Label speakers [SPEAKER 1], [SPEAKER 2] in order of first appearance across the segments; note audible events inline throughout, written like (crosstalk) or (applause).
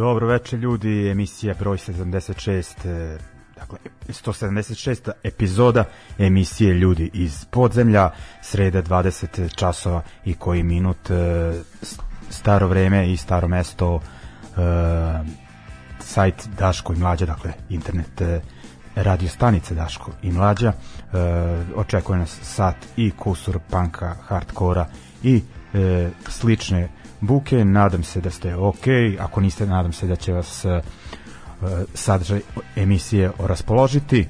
[SPEAKER 1] Dobro večer ljudi, emisija broj 76, e, dakle 176. epizoda emisije Ljudi iz podzemlja, sreda 20 časova i koji minut, e, staro vreme i staro mesto, e, sajt Daško i Mlađa, dakle internet radio stanice Daško i Mlađa. Očekuje nas sat i kusur panka, hardkora i slične buke. Nadam se da ste ok, ako niste, nadam se da će vas e, sadržaj emisije raspoložiti. E,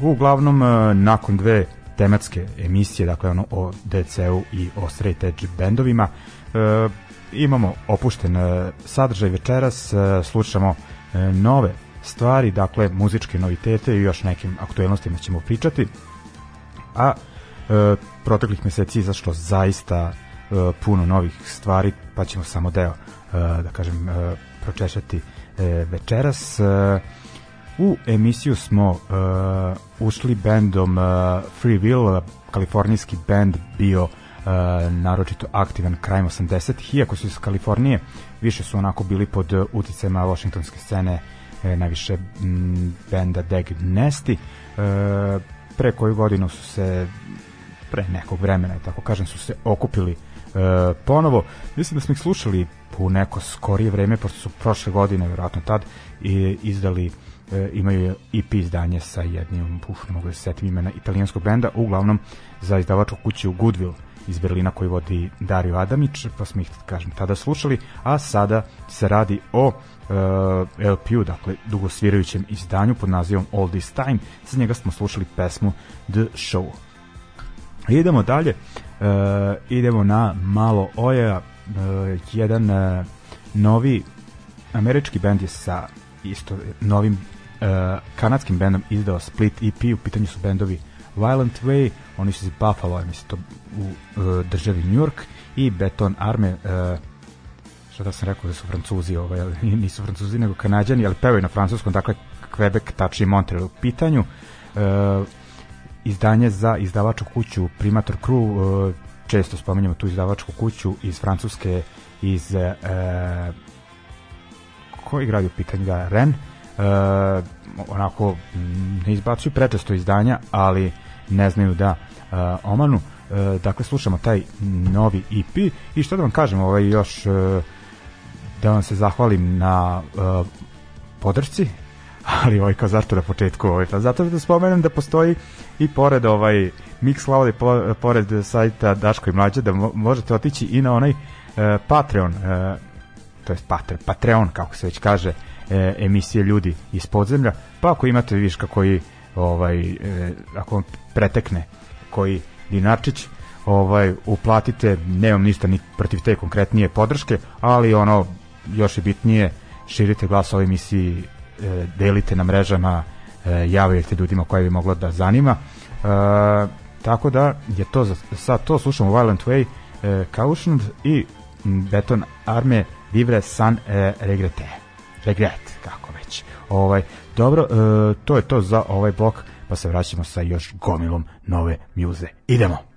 [SPEAKER 1] uglavnom, e, nakon dve tematske emisije, dakle ono o DC-u i o straight edge bendovima, e, imamo opušten e, sadržaj večeras, e, slušamo e, nove stvari, dakle muzičke novitete i još nekim aktuelnostima ćemo pričati. A proteklih meseci izašlo zaista e, puno novih stvari, pa ćemo samo deo, e, da kažem, e, pročešati večeras. U emisiju smo ušli bendom Free Will, kalifornijski bend bio naročito aktivan krajem 80-ih, iako su iz Kalifornije, više su onako bili pod uticajima washingtonske scene najviše benda Deg Nesti. Pre koju godinu su se pre nekog vremena, tako kažem, su se okupili e, ponovo. Mislim da smo ih slušali u neko skorije vreme, pošto su prošle godine, verovatno tad, i izdali e, imaju EP izdanje sa jednim, uf, ne mogu da se setim imena, italijanskog benda, uglavnom za izdavačku kuću Goodwill iz Berlina koji vodi Dario Adamić, pa smo ih, kažem, tada slušali, a sada se radi o uh, LP-u, dakle, dugosvirajućem izdanju pod nazivom All This Time, sa njega smo slušali pesmu The Show. Idemo dalje, idemo na malo oja, uh, jedan uh, novi američki bend je sa isto novim kanadskim bendom izdao Split EP, u pitanju su bendovi Violent Way, oni su iz Buffalo, ja mislim to u državi New York i Beton Arme, šta da sam rekao da su francuzi, ovaj, (laughs) nisu francuzi nego kanadjani, ali pevaju na francuskom, dakle Quebec, tačnije Montreal u pitanju. Izdanje za izdavačku kuću Primator Crew, uh, često spominjamo tu izdavačku kuću iz Francuske, iz uh, koji grad je u pitanju da Ren uh, onako ne izbacuju prečesto izdanja ali ne znaju da uh, omanu. Uh, dakle slušamo taj novi EP i što da vam kažem ovaj još uh, da vam se zahvalim na uh, podršci (laughs) ali ovaj kao zašto na početku ovaj, pa zato da spomenem da postoji i pored ovaj Mixcloud i po, pored sajta Daško i Mlađe da mo možete otići i na onaj uh, Patreon uh, to jest Patreon, Patreon kako se već kaže e, emisije ljudi iz podzemlja. Pa ako imate viška koji ovaj e, ako vam pretekne koji dinarčić ovaj uplatite nemam ništa ni protiv te konkretnije podrške ali ono još je bitnije širite glas o emisiji e, delite na mrežama e, javljajte ljudima koje bi moglo da zanima e, tako da je to za sad to slušamo Violent Way e, Cautioned i Beton Arme Vivre san e, regrete. Regret, kako već. Ovaj, dobro, e, to je to za ovaj blok, pa se vraćamo sa još gomilom nove mjuze. Idemo!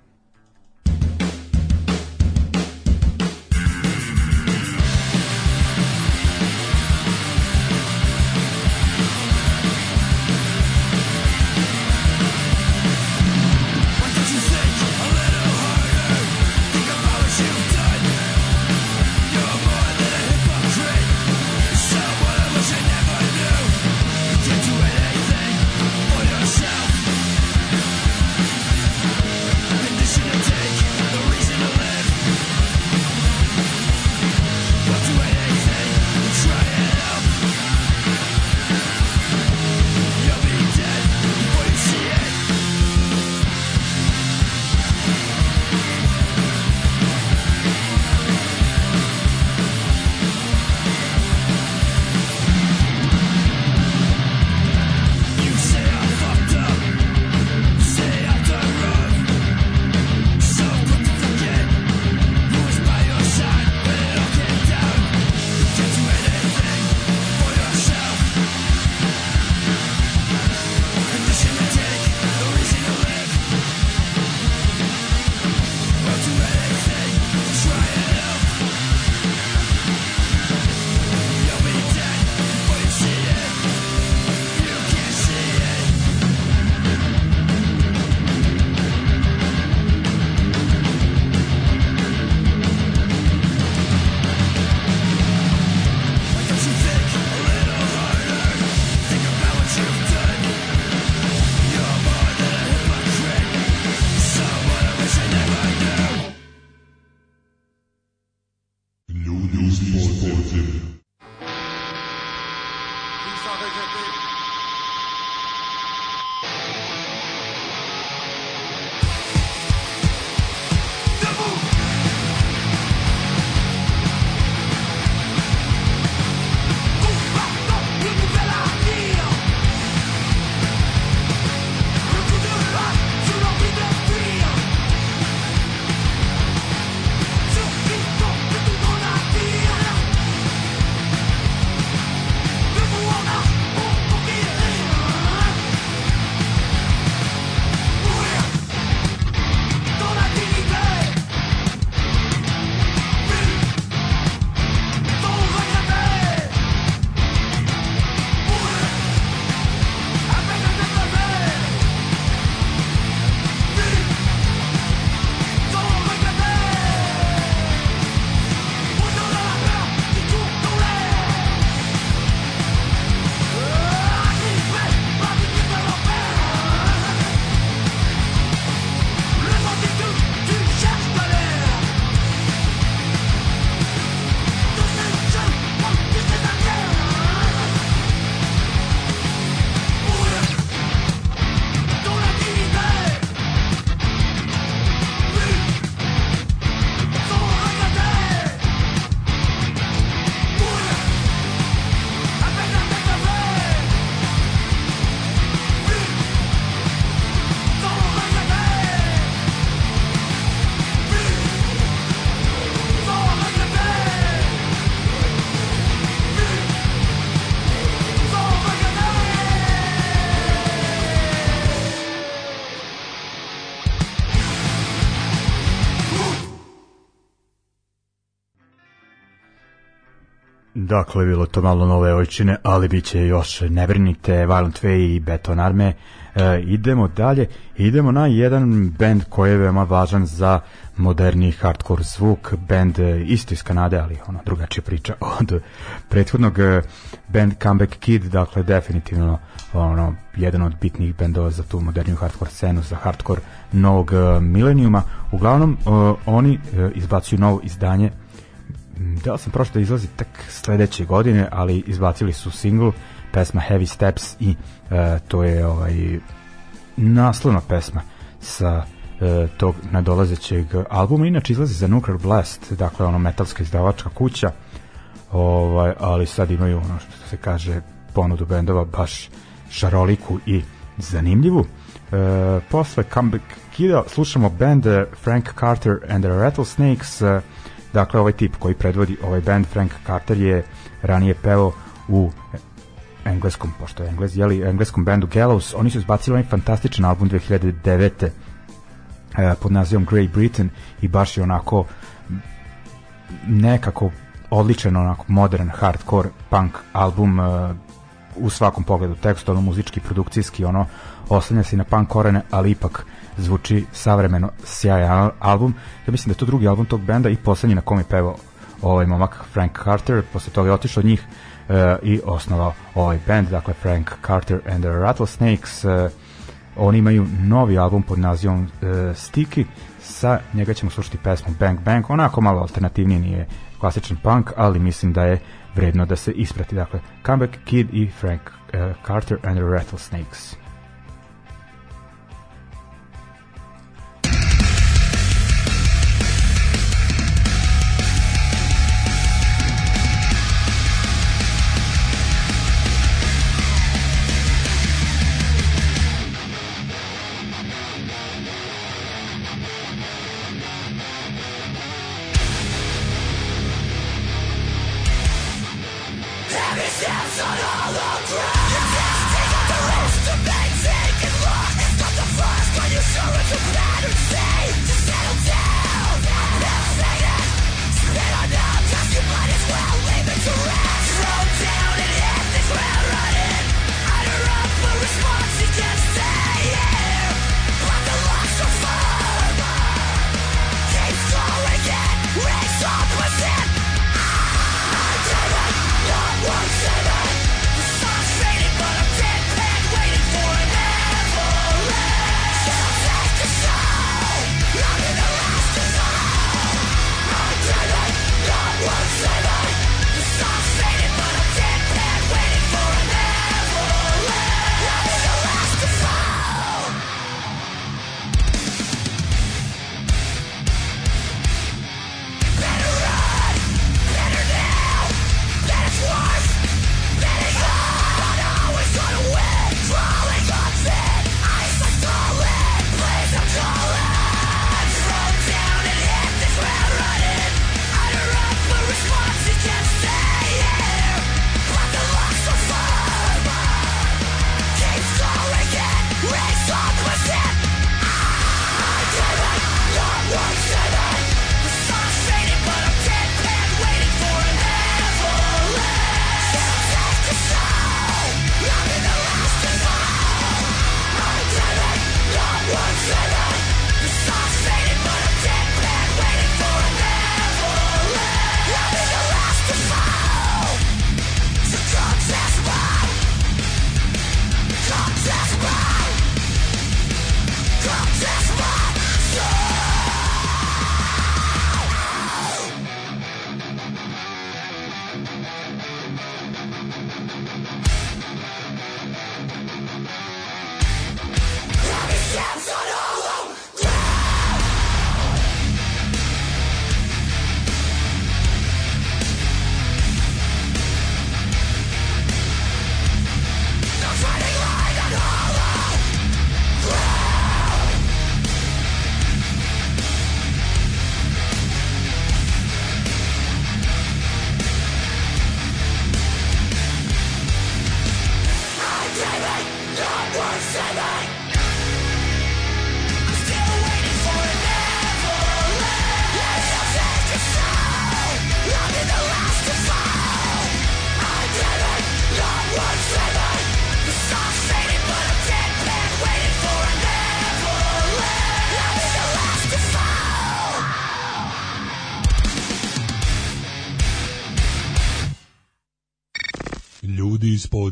[SPEAKER 1] Dakle, bilo to malo nove ojčine, ali bit će još, ne brinite, Violent Way i Beton Arme. E, idemo dalje, idemo na jedan band koji je veoma važan za moderni hardcore zvuk, band e, isto iz Kanade, ali ono drugačija priča (laughs) od prethodnog e, band Comeback Kid, dakle definitivno ono jedan od bitnih bendova za tu moderniju hardcore scenu, za hardcore novog e, milenijuma. Uglavnom, oni izbacuju novo izdanje da sam prošlo da izlazi tek sledeće godine, ali izbacili su single, pesma Heavy Steps i e, to je ovaj naslovna pesma sa e, tog nadolazećeg albuma. Inače izlazi za Nuclear Blast, dakle ono metalska izdavačka kuća, ovaj, ali sad imaju ono što se kaže ponudu bendova baš šaroliku i zanimljivu. E, posle Comeback Kida slušamo band eh, Frank Carter and the Rattlesnakes, e, Dakle, ovaj tip koji predvodi ovaj band, Frank Carter, je ranije pevao u engleskom, pošto je englez, jeli, engleskom bandu Gallows. Oni su izbacili ovaj fantastičan album 2009. E, pod nazivom Great Britain i baš je onako nekako odličan onako modern hardcore punk album e, u svakom pogledu tekstualno, muzički, produkcijski ono oslanja se na punk korene ali ipak zvuči savremeno sjajan album. Ja mislim da je to drugi album tog benda i poslednji na kom je pevao ovaj momak Frank Carter. Posle toga je otišao od njih e, i osnovao ovaj band dakle Frank Carter and the Rattlesnakes. E, oni imaju novi album pod nazivom e, Sticky. Sa njega ćemo slušati pesmu Bang Bang. Onako malo alternativnije nije klasičan punk ali mislim da je vredno da se isprati. Dakle Comeback Kid i Frank e, Carter and the Rattlesnakes
[SPEAKER 2] You're sure it's a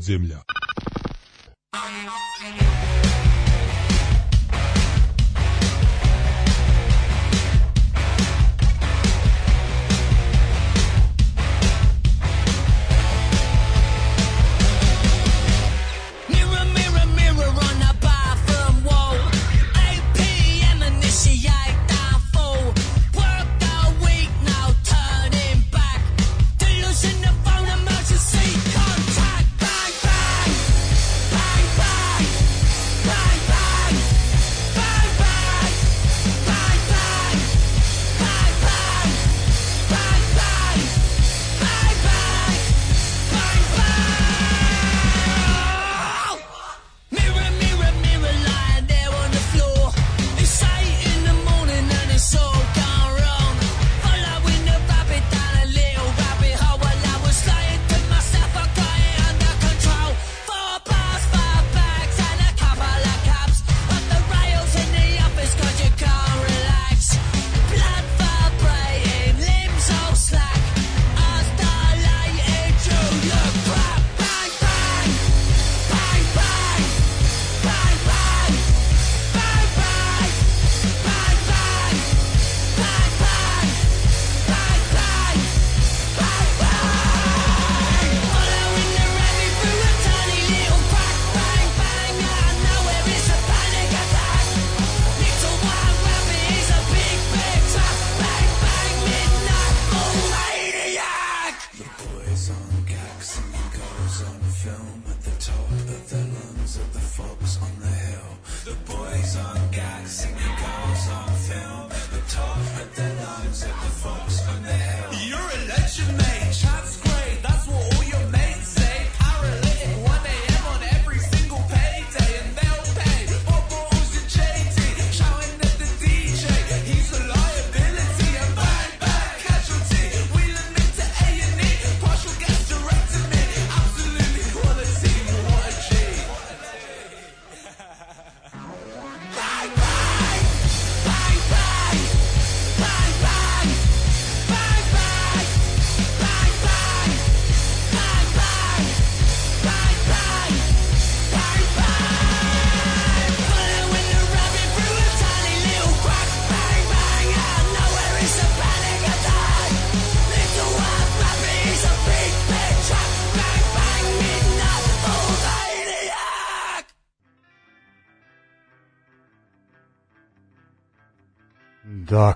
[SPEAKER 2] земля.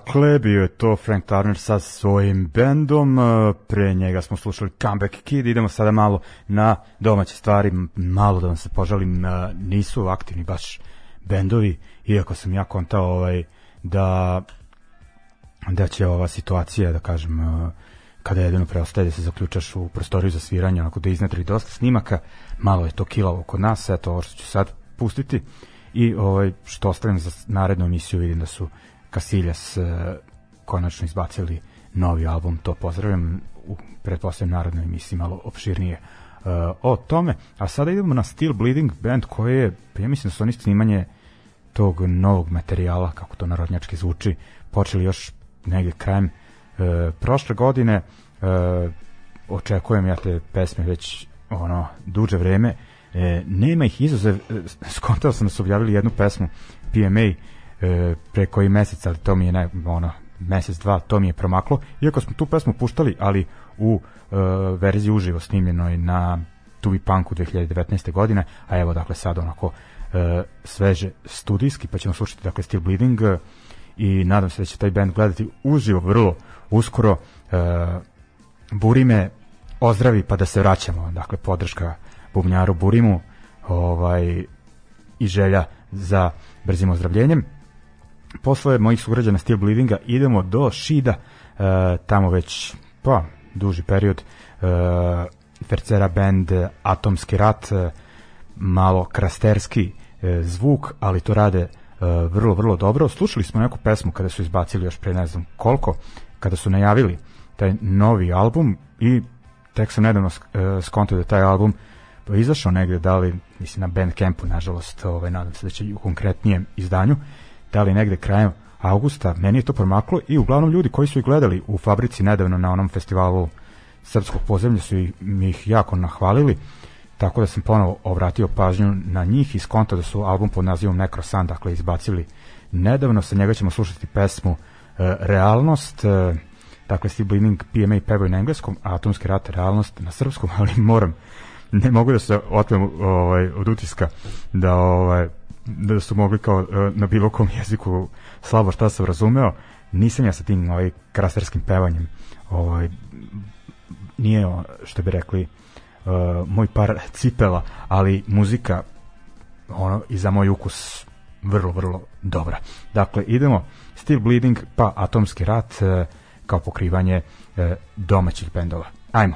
[SPEAKER 1] Dakle, bio je to Frank Turner sa svojim bendom, e, pre njega smo slušali Comeback Kid, idemo sada malo na domaće stvari, malo da vam se požalim, e, nisu aktivni baš bendovi, iako sam ja kontao ovaj, da da će ova situacija, da kažem, e, kada jedino preostaje da se zaključaš u prostoriju za sviranje, onako da iznedri dosta snimaka, malo je to kilavo kod nas, eto ovo što ću sad pustiti. I ovaj, što ostavim za narednu emisiju, vidim da su Kasiljas e, konačno izbacili novi album, to pozdravljam u pretpostavljam narodnoj emisiji malo opširnije e, o tome, a sada idemo na Steel Bleeding band koji je, pa ja mislim da su oni snimanje tog novog materijala, kako to narodnjački zvuči, počeli još negde krajem e, prošle godine. E, očekujem ja te pesme već ono duže vreme. E, nema ih izuzev, e, skontao sam da su objavili jednu pesmu PMA e, pre koji mesec, ali to mi je naj, ono, mesec, dva, to mi je promaklo. Iako smo tu pesmu puštali, ali u e, verziji uživo snimljenoj na Tubi Punku 2019. godine, a evo dakle sad onako e, sveže studijski, pa ćemo slušati dakle Steel Bleeding e, i nadam se da će taj band gledati uživo vrlo uskoro. E, Burime ozdravi pa da se vraćamo, dakle podrška bubnjaru Burimu ovaj, i želja za brzim ozdravljenjem. Posle mojih sugrađana Steel Bleedinga idemo do Šida, e, tamo već pa, duži period e, Fercera band Atomski rat, e, malo krasterski e, zvuk, ali to rade e, vrlo, vrlo dobro. Slušali smo neku pesmu kada su izbacili još pre ne znam koliko, kada su najavili taj novi album i tek sam nedavno e, skontao da taj album izašao negde, da li, mislim na Bandcampu, nažalost, ovaj, nadam se da će u konkretnijem izdanju, da li negde krajem augusta, meni je to promaklo i uglavnom ljudi koji su ih gledali u fabrici nedavno na onom festivalu srpskog pozemlja su ih, mi ih jako nahvalili tako da sam ponovo obratio pažnju na njih i skonto da su album pod nazivom Necrosan, dakle izbacili nedavno, sa njega ćemo slušati pesmu e, Realnost, e, dakle Steve Bleeding, PMA pevaju na engleskom, Atomski rat Realnost na srpskom, (laughs) ali moram, ne mogu da se otmem ovaj, od utiska da ovaj, da su mogli kao e, na bilo kom jeziku slabo šta sam razumeo, nisam ja sa tim ovaj, krasterskim pevanjem ovaj, nije što bi rekli uh, moj par (laughs) cipela, ali muzika ono i za moj ukus vrlo, vrlo dobra. Dakle, idemo Steve Bleeding pa Atomski rat uh, kao pokrivanje uh, domaćih bendova. Ajmo.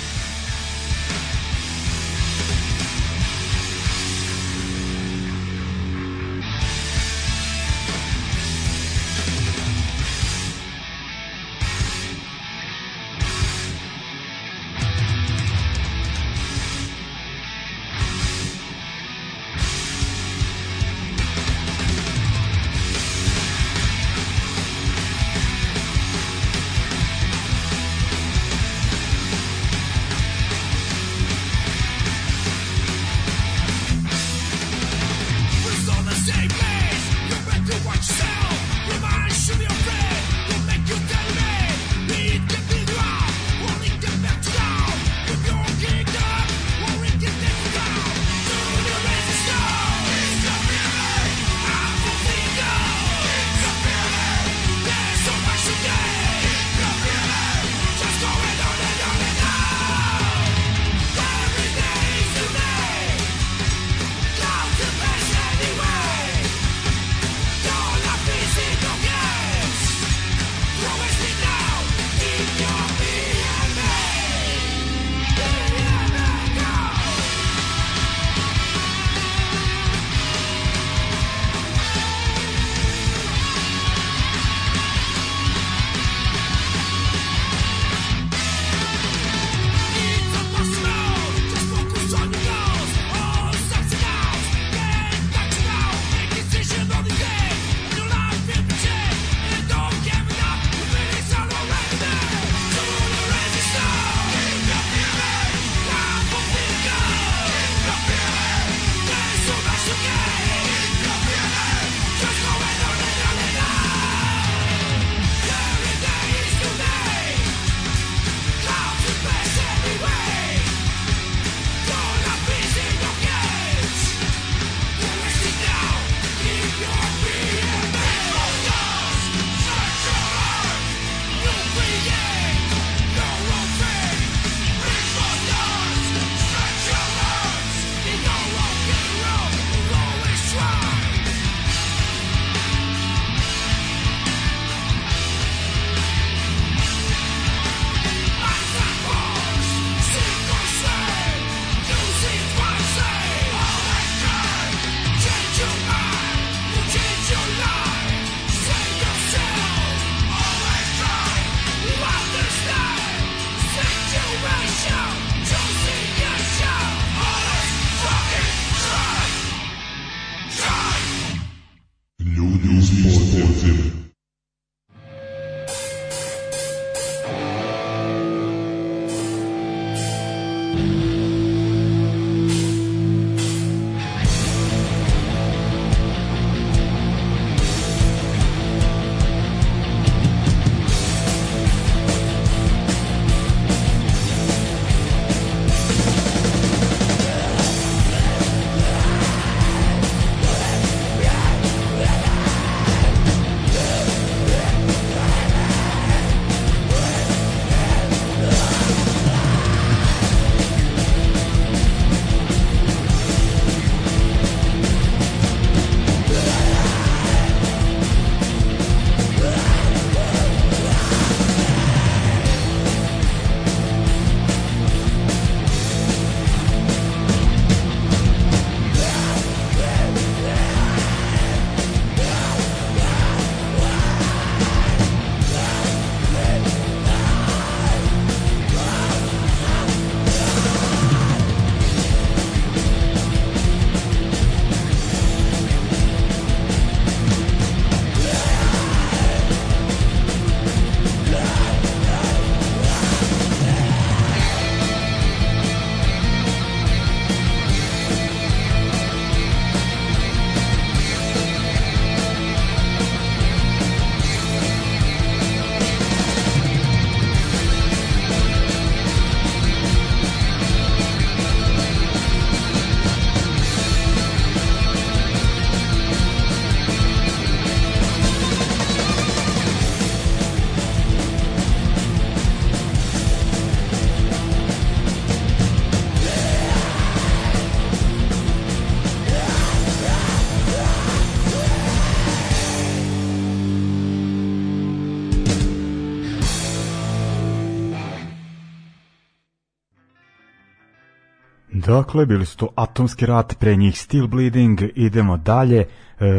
[SPEAKER 1] Dakle, bili su to Atomski rat, pre njih Steel Bleeding, idemo dalje, e,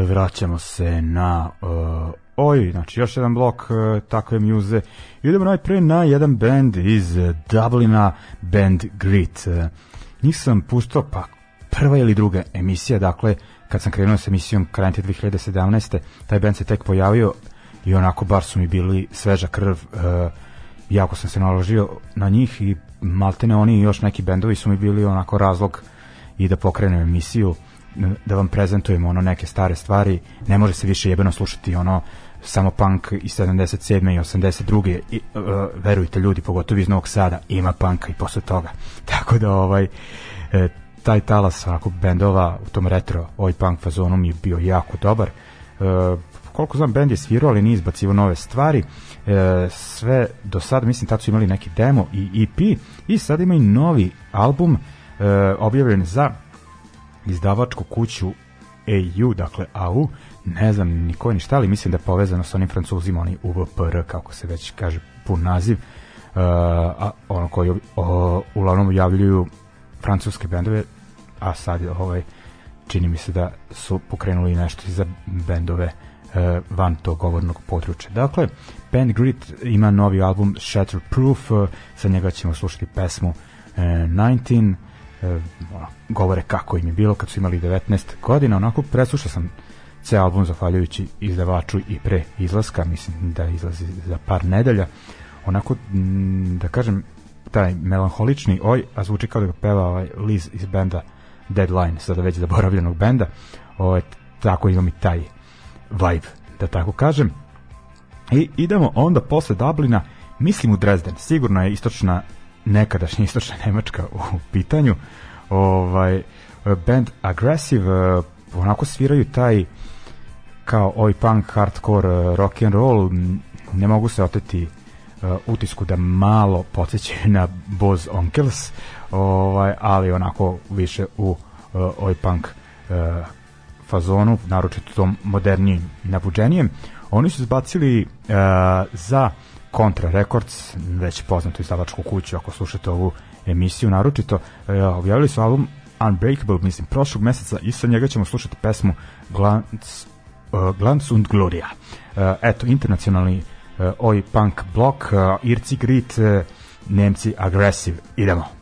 [SPEAKER 1] vraćamo se na e, oj, znači još jedan blok e, takve mjuze, idemo najpre na jedan band iz Dublina, band Grit. E, njih sam pustao, pa prva ili druga emisija, dakle, kad sam krenuo s emisijom krajem te 2017. taj band se tek pojavio i onako bar su mi bili sveža krv, jako sam se naložio na njih i maltene oni i još neki bendovi su mi bili onako razlog i da pokrenem emisiju da vam prezentujem ono neke stare stvari ne može se više jebeno slušati ono samo punk iz 77. i 82. I, uh, verujte ljudi, pogotovo iz Novog Sada ima punka i posle toga (laughs) tako da ovaj e, taj talas onako bendova u tom retro oj punk fazonu mi je bio jako dobar e, koliko znam bend je svirao ali nije izbacivo nove stvari. E, sve do sada mislim tad su imali neki demo i EP i sad imaju novi album e, objavljen za izdavačku kuću AU, dakle AU, ne znam ni ko ni šta, ali mislim da je povezano sa onim francuzima, oni UVPR, kako se već kaže pun naziv, uh, a ono koji o, uglavnom javljuju francuske bendove, a sad ovaj, čini mi se da su pokrenuli nešto i za bendove uh, van tog govornog područja. Dakle, Band Grit ima novi album Shatterproof, sa njega ćemo slušati pesmu uh, 19, e, govore kako im je bilo kad su imali 19 godina, onako preslušao sam ceo album zahvaljujući izdavaču i pre izlaska, mislim da izlazi za par nedelja, onako da kažem taj melanholični oj, a zvuči kao da ga peva ovaj Liz iz benda Deadline, sada već zaboravljenog benda, ovaj, tako imam i taj vibe, da tako kažem. I idemo onda posle Dublina, mislim u Dresden, sigurno je istočna nekadašnja istočna Nemačka u pitanju. Ovaj band Aggressive eh, onako sviraju taj kao oj punk, hardcore, eh, rock and roll, ne mogu se oteti uh, utisku da malo podsjećaju na Boz Onkels, ovaj, ali onako više u oj punk fazonu, naročito tom modernijim nabuđenijem. Oni su zbacili uh, za Contra Records, već poznatu izdavačku kuću, ako slušate ovu emisiju naročito, uh, objavili su album Unbreakable, mislim, prošlog meseca i sa njega ćemo slušati pesmu Glantz, uh, Glantz und Gloria. Uh, eto, internacionalni uh, oj punk blok, uh, Irci Grit, uh, Nemci Aggressive. Idemo.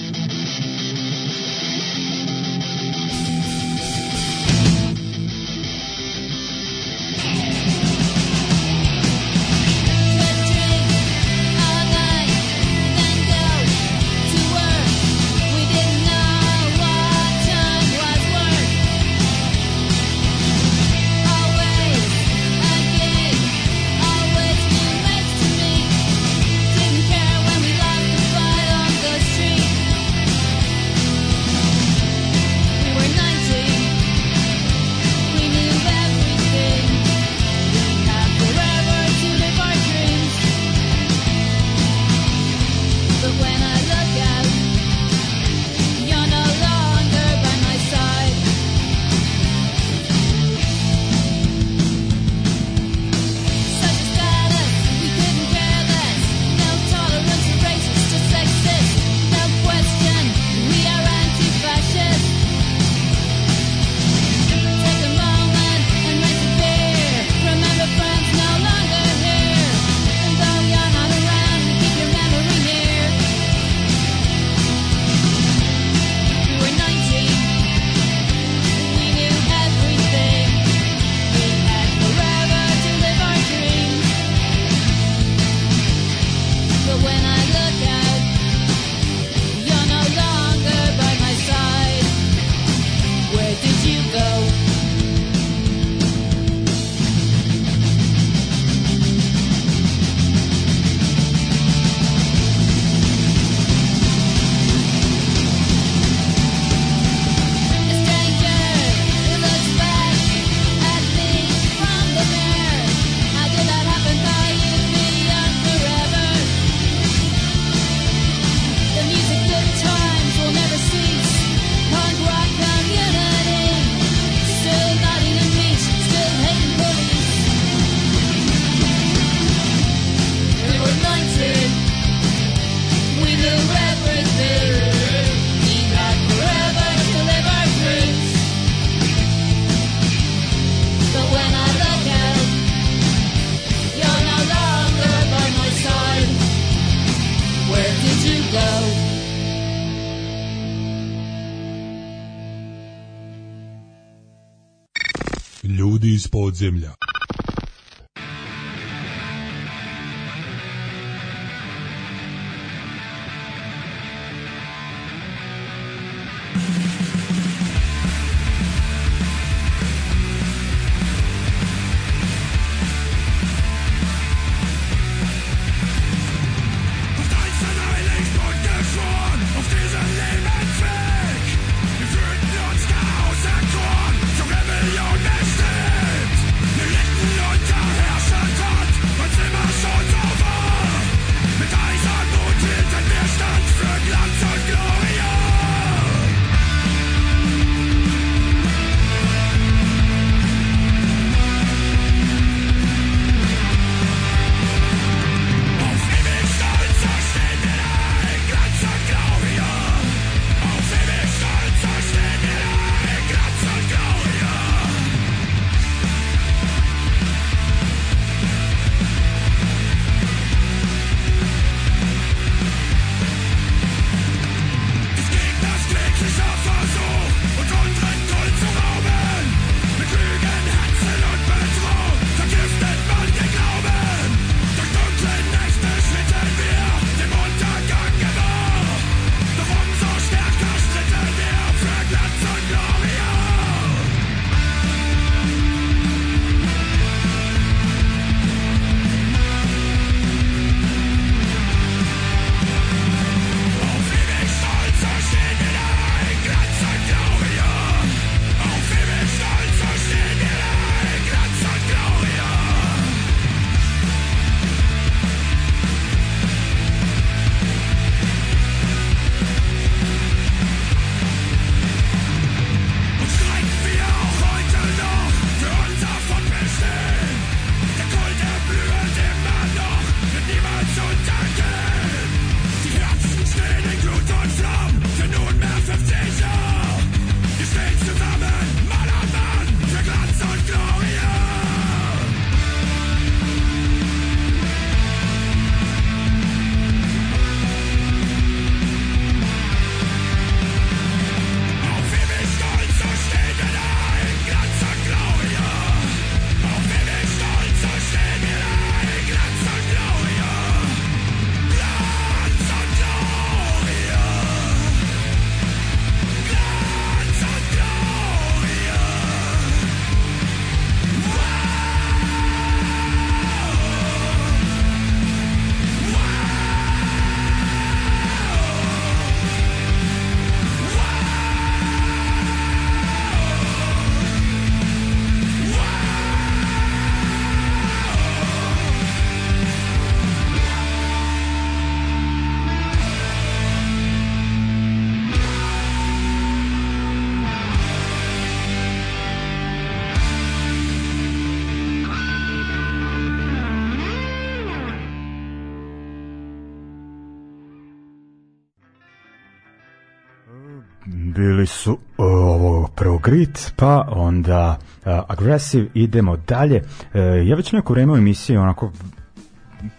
[SPEAKER 1] bili su o, ovo prvo Grit, pa onda uh, Aggressive, idemo dalje. Uh, ja već neko vreme u emisiji, onako,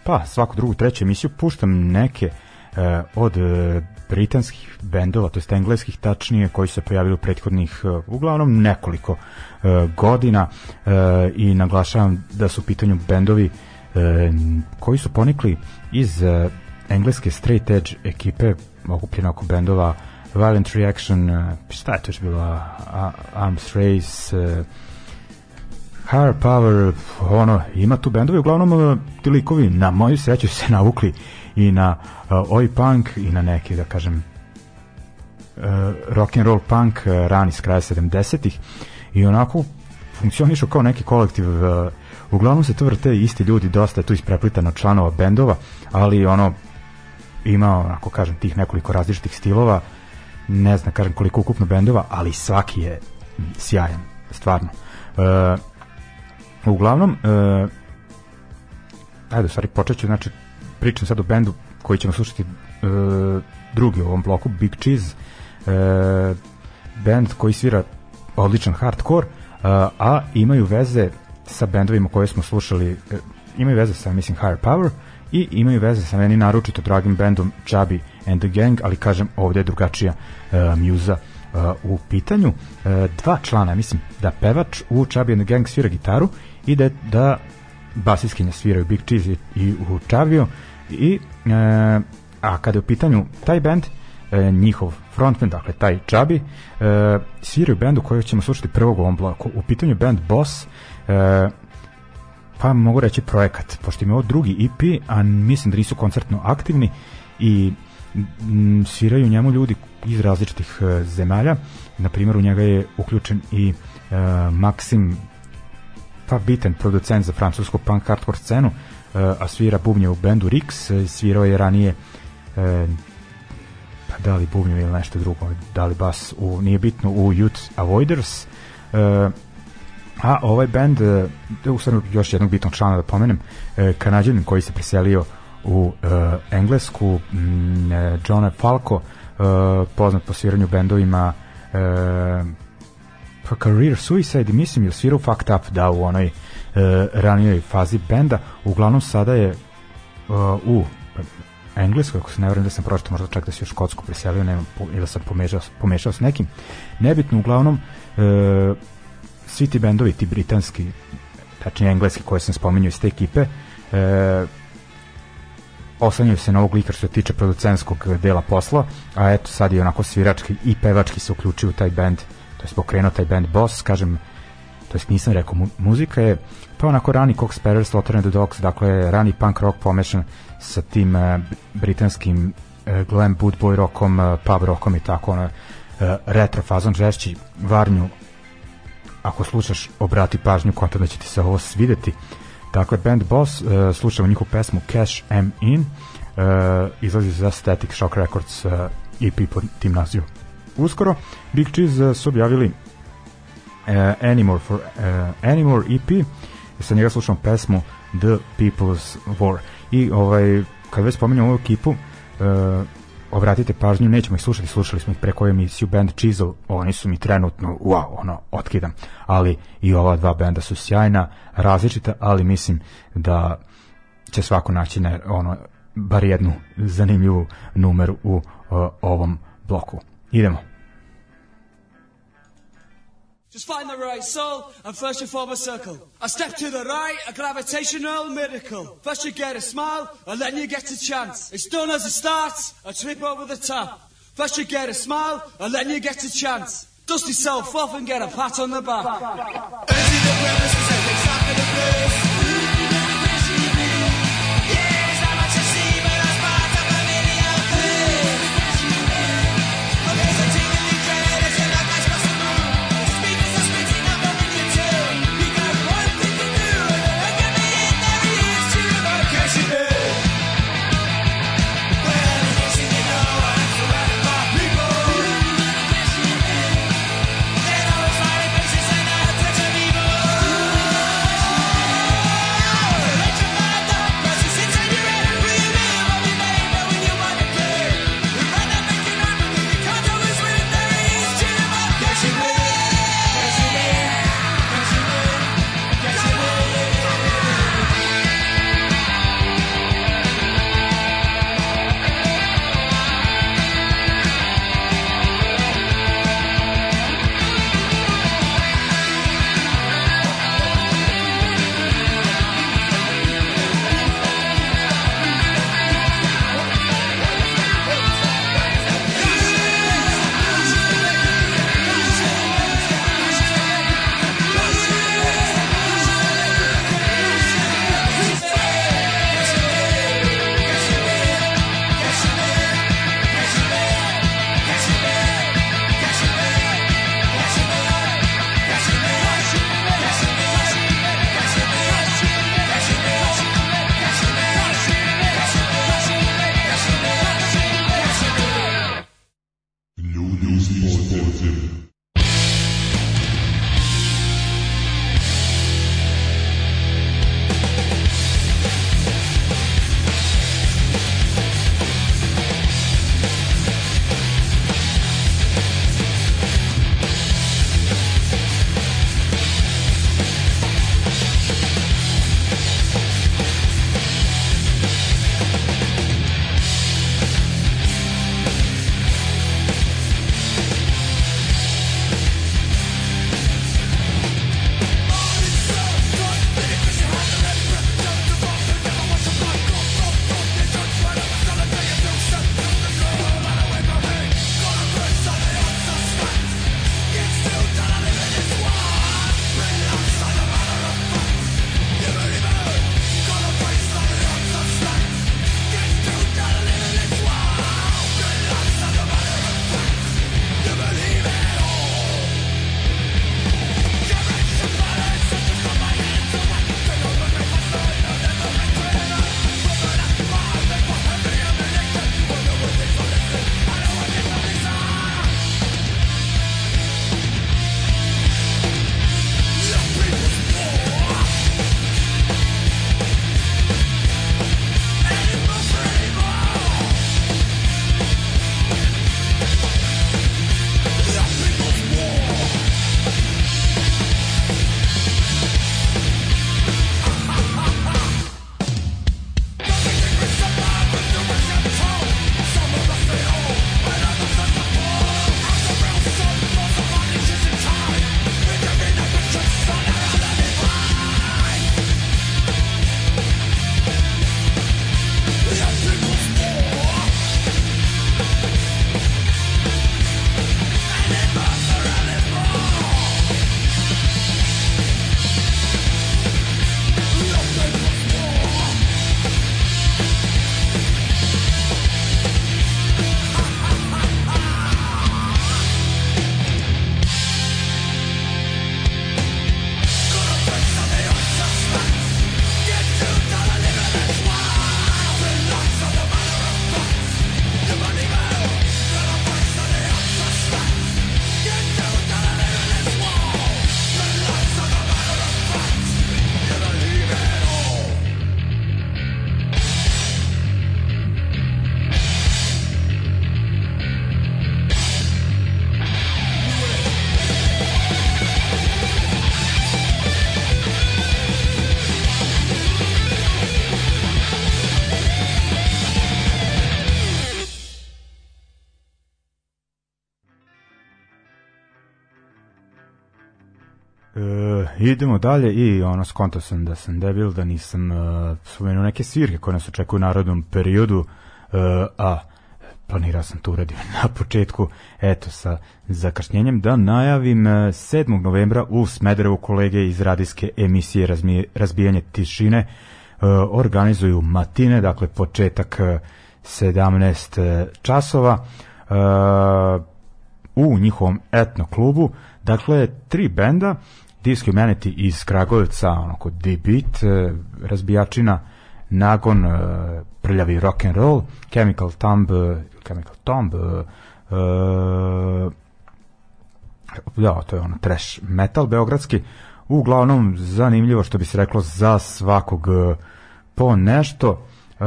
[SPEAKER 1] pa svaku drugu, treću emisiju puštam neke uh, od uh, britanskih bendova, to jest engleskih tačnije, koji se pojavili u prethodnih uh, uglavnom nekoliko uh, godina uh, i naglašavam da su u pitanju bendovi uh, koji su ponikli iz uh, engleske straight edge ekipe okupljene oko bendova Violent Reaction, uh, šta je to još bilo, uh, Arms Race, uh, Higher Power, ono, ima tu bendovi, uglavnom uh, ti likovi, na moju sreću se navukli i na uh, oi punk i na neki, da kažem, uh, rock and roll punk uh, rani s kraja 70-ih i onako funkcionišu kao neki kolektiv uh, uglavnom se tu vrte isti ljudi dosta je tu ispreplitano članova bendova ali ono ima onako kažem tih nekoliko različitih stilova ne znam kažem koliko ukupno bendova ali svaki je sjajan stvarno. Uh, uglavnom uh, ajde stvari počet ću znači pričam sad o bendu koji ćemo slušati uh, drugi u ovom bloku Big Cheese. Uh, band koji svira odličan hardcore uh, a imaju veze sa bendovima koje smo slušali uh, imaju veze sa mislim Higher Power i imaju veze sa meni naročito dragim bendom Chubby and the Gang ali kažem ovde je drugačija uh, muza u pitanju. Uh, dva člana, mislim da pevač u Chubby and the Gang svira gitaru i da, da basiskinja sviraju Big Cheese i, i u Chubby i uh, a kada je u pitanju taj band e, njihov frontman, dakle taj Chubby, e, sviraju bendu koju ćemo slušati prvog u ovom bloku. U pitanju band Boss, e, pa mogu reći projekat, pošto im je ovo drugi EP, a mislim da nisu koncertno aktivni i sviraju njemu ljudi iz različitih e, zemalja. Na primjer, u njega je uključen i e, Maksim pa bitan producent za francusku punk hardcore scenu, e, a svira bubnje u bendu Rix, svirao je ranije e, pa da li bubnje ili nešto drugo, da li bas u, nije bitno, u Youth Avoiders, e, a ovaj band, e, u još jednog bitnog člana da pomenem, e, kanadjanin koji se preselio u e, Englesku, m, e, John Falco, e, poznat po sviranju bendovima pa Career Suicide, mislim je svirao Fucked Up da u onoj e, ranijoj fazi benda, uglavnom sada je e, u Engleskoj, ako se ne vrem da sam pročito, možda čak da se u Škotsku preselio, nemam, po- ili sam pomešao, pomešao s nekim. Nebitno, uglavnom, e, svi ti bendovi, ti britanski, tačnije engleski koje sam spominjao iz te ekipe, e, oslanjaju se na ovog lika što se tiče producentskog dela posla, a eto sad je onako svirački i pevački se uključio u taj band, to je pokrenuo taj band Boss, kažem, to jest nisam rekao, mu, muzika je pa onako rani Cox Sparrow, Slaughter and the Dogs, dakle rani punk rock pomešan sa tim uh, britanskim uh, glam boot boy rockom, uh, pub rockom i tako ono, uh, retro fazon žešći. Varnju ako slušaš obrati pažnju konta da će ti se ovo svideti dakle band Boss uh, slušamo njihovu pesmu Cash M In uh, izlazi za Static Shock Records uh, EP pod tim nazivom uskoro Big Cheese uh, su objavili uh, Anymore for uh, Anymore EP sa njega slušamo pesmu The People's War. I ovaj kad već spominjamo ovu ekipu uh, obratite pažnju, nećemo ih slušati, slušali smo ih preko emisiju band Chisel, oni su mi trenutno, wow, ono, otkidam, ali i ova dva benda su sjajna, različita, ali mislim da će svako naći ne, ono, bar jednu zanimljivu numeru u uh, ovom bloku. Idemo.
[SPEAKER 3] Just find the right soul and first you form a circle. A step to the right, a gravitational miracle. First you get a smile and then you get a chance. It's done as it starts, a trip over the top. First you get a smile and then you get a chance. Dust yourself off and get a pat on the back.
[SPEAKER 1] Idemo dalje i ono skontao sam da sam debil, da nisam uh, spomenuo neke svirke koje nas očekuju u narodnom periodu, uh, a planirao sam to uradio (laughs) na početku, eto sa zakašnjenjem da najavim uh, 7. novembra u Smederevu kolege iz radijske emisije Razbijanje tišine organizuju matine, dakle početak uh, 17 časova u njihovom etno klubu, dakle tri benda, Disc Humanity iz Kragujevca, onako D-Beat, e, razbijačina, Nagon, e, prljavi rock and roll, Chemical Tomb, e, Chemical Tomb, e, e, da, to je ono trash metal beogradski, uglavnom zanimljivo što bi se reklo za svakog e, po nešto. E,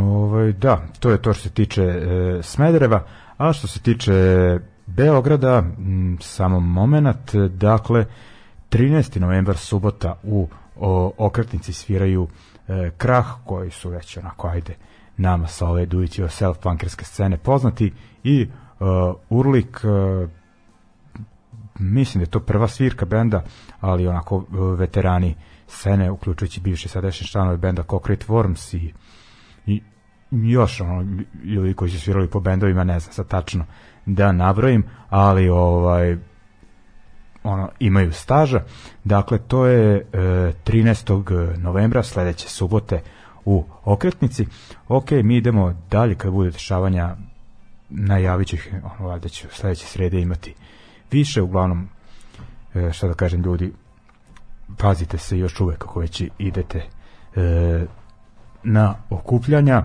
[SPEAKER 1] ovaj, da, to je to što se tiče e, Smedereva, a što se tiče Beograda, m, samo moment, dakle, 13. novembar subota u o, okretnici sviraju e, Krah, koji su već onako, ajde, nama sa ove do it yourself punkerske scene poznati i e, Urlik e, mislim da je to prva svirka benda, ali onako e, veterani scene, uključujući bivši sadašnji članovi benda Concrete Worms i i još ono ljudi koji su svirali po bendovima ne znam sad tačno da nabrojim ali ovaj ono imaju staža dakle to je e, 13. novembra sledeće subote u okretnici ok mi idemo dalje kad bude dešavanja najavit ću ih ono valjda ću sledeće srede imati više uglavnom e, šta da kažem ljudi pazite se još uvek ako već idete e, na okupljanja.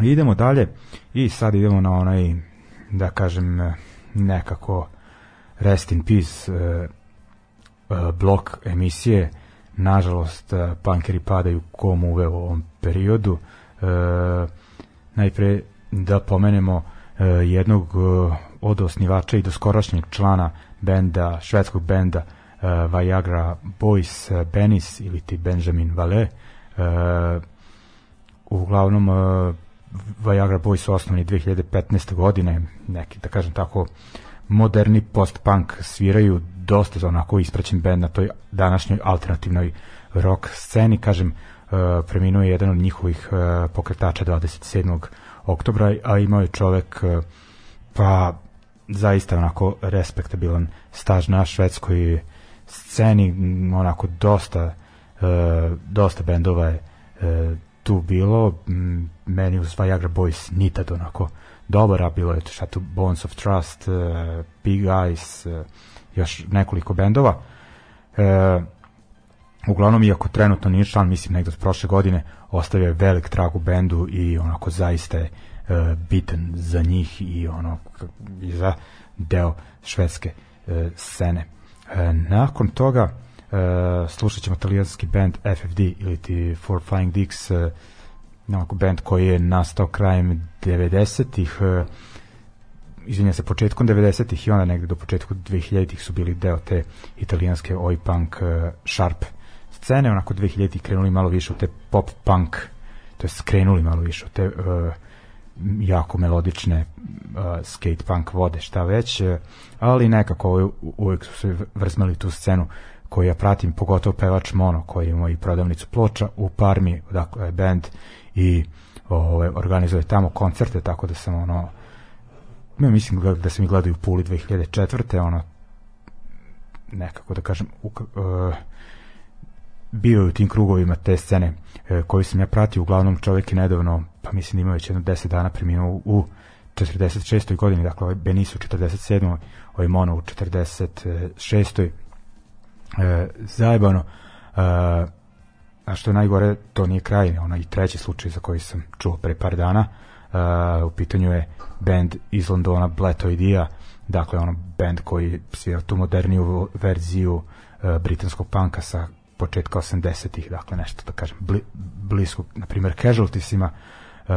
[SPEAKER 1] Idemo dalje i sad idemo na onaj, da kažem, nekako rest in peace uh, uh, blok emisije. Nažalost, punkeri padaju kom uve u ovom periodu. Uh, najpre da pomenemo jednog od osnivača i doskorašnjeg člana benda, švedskog benda Viagra Boys Benis ili ti Benjamin Vale uh, uglavnom Viagra Boys su osnovni 2015. godine, neki, da kažem tako, moderni post-punk sviraju dosta onako ispraćen band na toj današnjoj alternativnoj rock sceni, kažem, uh, preminuo je jedan od njihovih uh, pokretača 27. oktobra, a imao je čovek uh, pa zaista onako respektabilan staž na švedskoj sceni, onako dosta dosta bendova je tu bilo, m, meni uz Viagra Boys nitad onako dobar, a bilo je šta tu Bones of Trust, uh, Big Eyes, uh, još nekoliko bendova. Uh, uglavnom, iako trenutno nije član, mislim negde od prošle godine, ostavio je velik trag u bendu i onako zaista je uh, bitan za njih i ono i za deo švedske uh, scene. Uh, nakon toga Uh, slušat ćemo talijanski band FFD ili ti For Flying Dicks uh, onako band koji je nastao krajem 90-ih uh, izvinja se početkom 90-ih i onda negde do početku 2000-ih su bili deo te italijanske oi punk uh, sharp scene, onako 2000-ih krenuli malo više u te pop punk to je skrenuli malo više u te uh, jako melodične uh, skate punk vode šta već uh, ali nekako uvek su se vrzmali tu scenu koju ja pratim, pogotovo pevač Mono koji ima i prodavnicu ploča u Parmi, dakle band i ove, organizuje tamo koncerte, tako da sam ono ja mislim da, da sam ih gledao u Puli 2004. ono nekako da kažem u, uh, bio je u tim krugovima te scene uh, koji sam ja pratio, uglavnom čovjek je nedavno, pa mislim da ima već jedno 10 dana preminuo u, u 46. godini, dakle ovaj Benis u 47. ovaj Mono u 46 e, zajebano. E, a što najgore to nije kraj onaj treći slučaj za koji sam čuo pre par dana. E, u pitanju je band iz Londona Bletoidea dakle ono band koji svira tu moderniju verziju e, britanskog panka sa početka 80-ih, dakle nešto da kažem bli, blisko, na primjer Casualtiesima. E,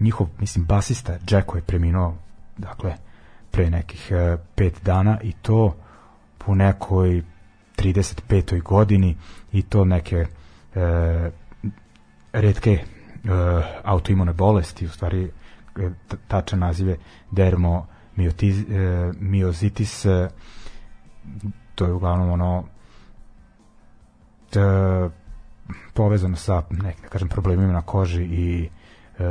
[SPEAKER 1] njihov, mislim, basista Jacko je preminuo dakle, pre nekih e, pet dana i to po nekoj 35. godini i to neke e, redke e, autoimune bolesti, u stvari e, tačan naziv je dermomiozitis, e, miozitis e,
[SPEAKER 4] to je uglavnom ono t, povezano sa nek, da kažem, problemima na koži i e,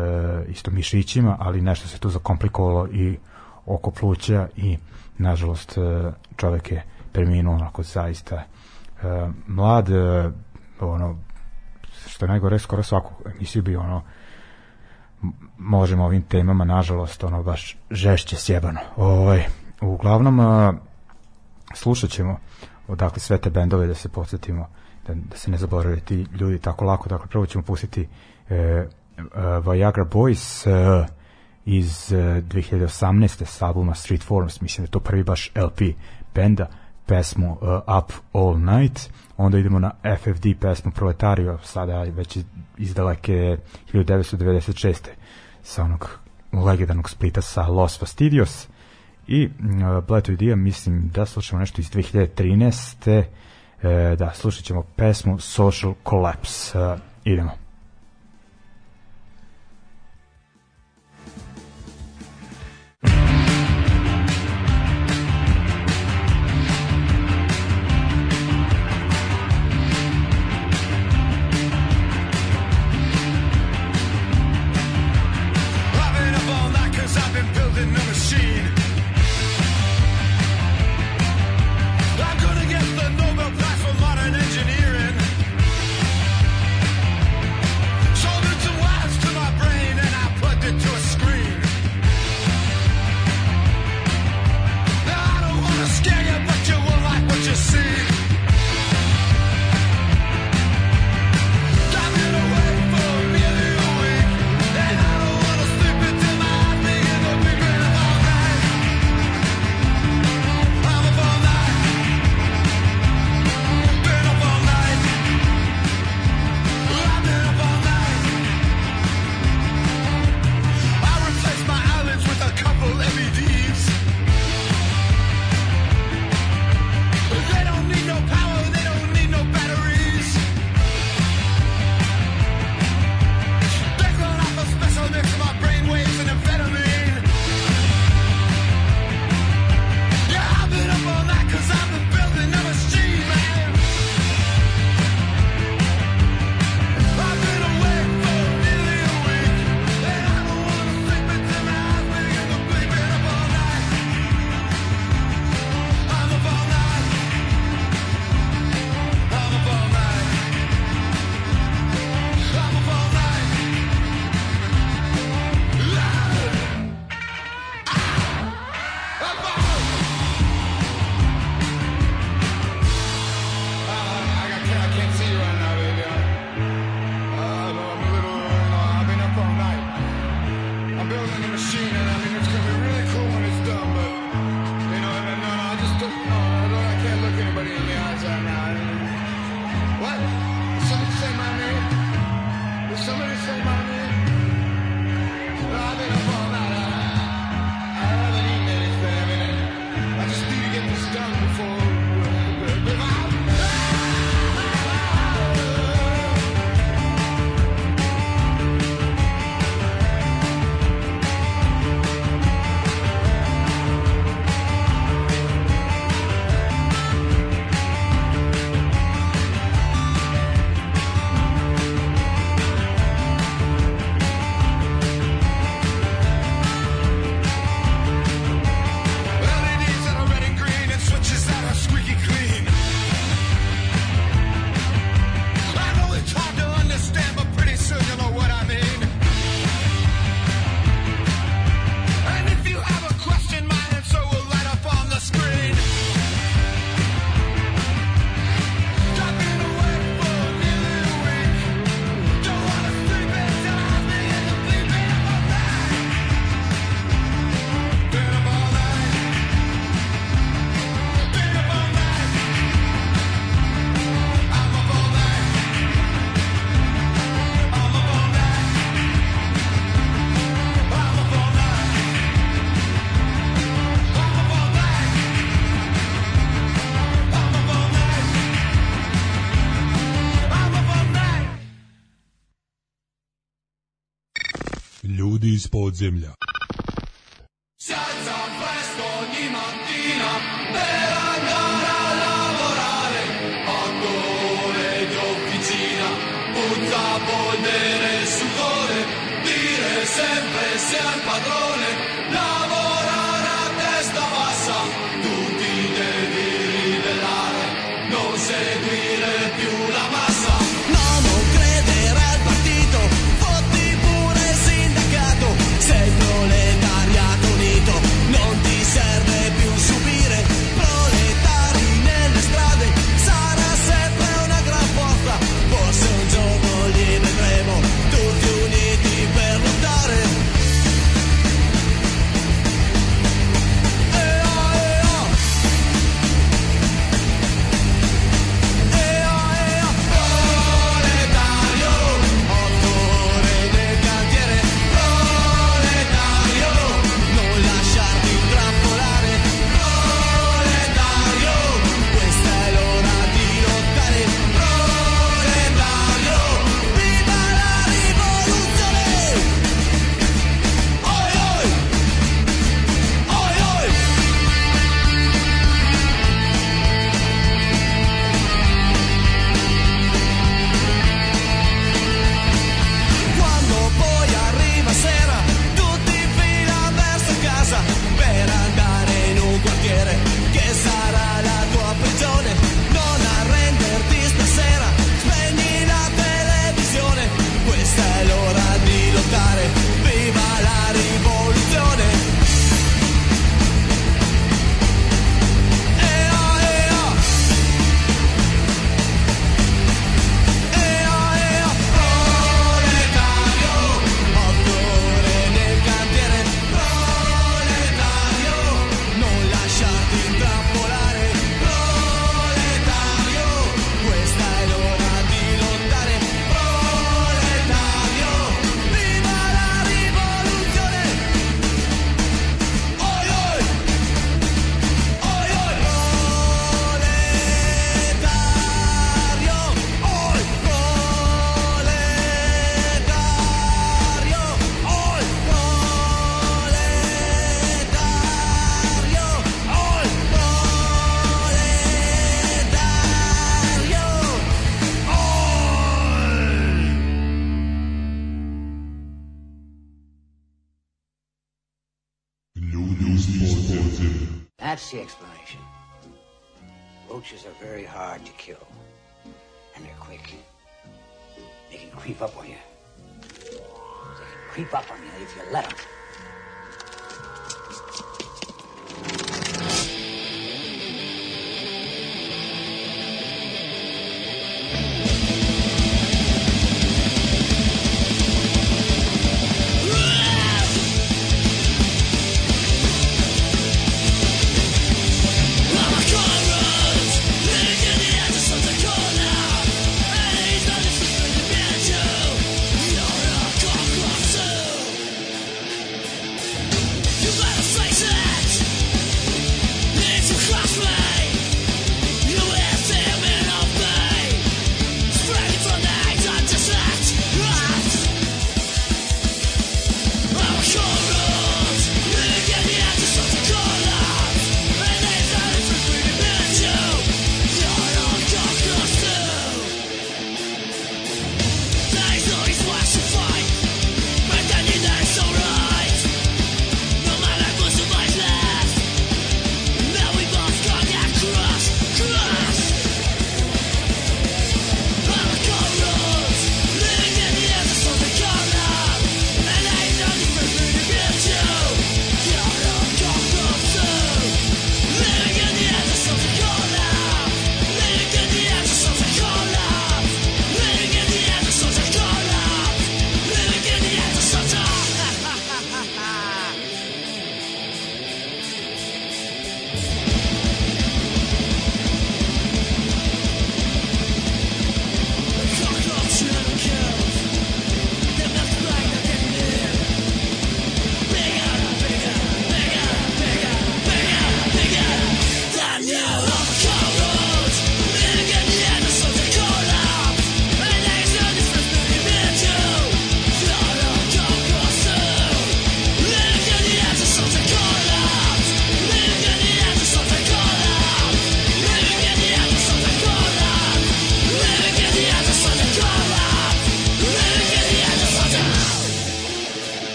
[SPEAKER 4] isto mišićima, ali nešto se tu zakomplikovalo i oko pluća i nažalost e, čovek je preminuo onako zaista uh, mlad uh, ono što je najgore skoro svaku emisiju bi ono možemo ovim temama nažalost ono baš žešće sjebano. Ovaj uglavnom uh, slušat ćemo odakle sve te bendove da se podsjetimo da, da se ne zaboravaju ti ljudi tako lako. Dakle prvo ćemo pustiti uh, uh, Viagra Boys uh, iz uh, 2018. s albuma Street Forms. Mislim da je to prvi baš LP benda pesmu uh, Up All Night, onda idemo na FFD pesmu Proletario, sada već iz daleke 1996. sa onog legendarnog splita sa Los Fastidios i uh, Bleto Idea mislim da slušamo nešto iz 2013. Uh, da, slušat ćemo pesmu Social Collapse. Uh, idemo.
[SPEAKER 1] земля.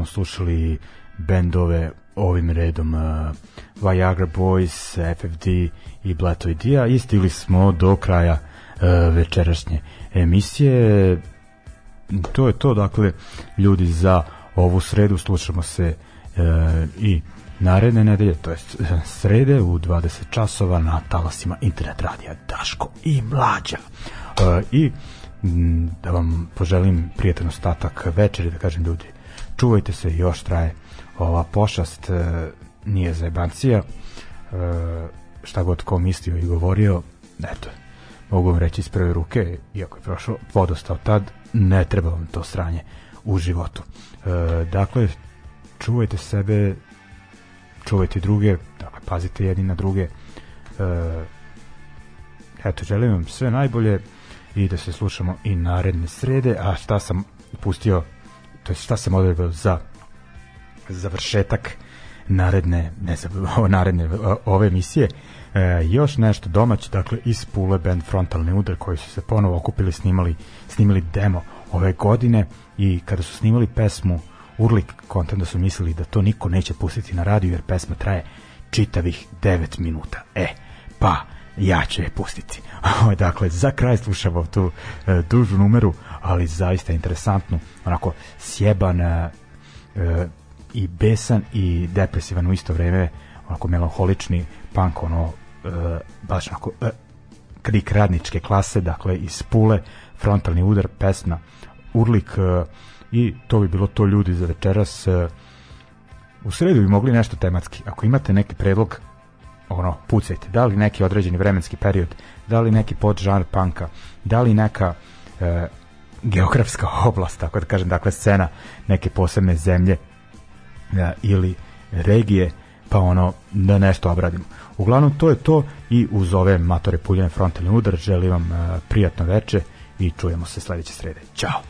[SPEAKER 1] Smo slušali bendove ovim redom uh, Viagra Boys, FFD i Blato i stigli smo do kraja uh, večerašnje emisije. To je to, dakle, ljudi za ovu sredu slušamo se uh, i naredne nedelje, to jest srede u 20 časova na talasima internet radija Daško i Mlađa. Uh, I da vam poželim prijatan ostatak večeri, da kažem ljudi, čuvajte se, još traje ova pošast, e, nije zajebancija, e, šta god ko mislio i govorio, eto, mogu vam reći iz prve ruke, iako je prošlo podosta od tad, ne treba vam to sranje u životu. E, dakle, čuvajte sebe, čuvajte druge, dakle, pazite jedni na druge, e, eto, želim vam sve najbolje, i da se slušamo i naredne srede, a šta sam pustio, to je šta sam odrebao za završetak naredne, ne znam, (laughs) naredne ove emisije, e, još nešto domaće, dakle iz Pule band Frontalni udar koji su se ponovo okupili, snimali, snimali demo ove godine i kada su snimali pesmu Urlik, kontent da su mislili da to niko neće pustiti na radiju jer pesma traje čitavih 9 minuta. E, pa, ja ću je pustiti. (laughs) dakle, za kraj slušamo tu e, dužu numeru, ali zaista interesantnu, onako sjeban e, e, i besan i depresivan u isto vreme, onako melanholični punk, ono, e, baš onako, e, krik radničke klase, dakle iz Pule, frontalni udar, pesma Urlik e, i to bi bilo to ljudi za večeras. E, u sredu bi mogli nešto tematski. Ako imate neki predlog, ono, pucajte. Da li neki određeni vremenski period, da li neki podžanr panka, da li neka e, geografska (laughs) oblast, tako da kažem, dakle scena neke posebne zemlje e, ili regije, pa ono, da nešto obradimo. Uglavnom, to je to i uz ove matore puljene frontalni udar želim vam e, prijatno veče i čujemo se sledeće srede. Ćao!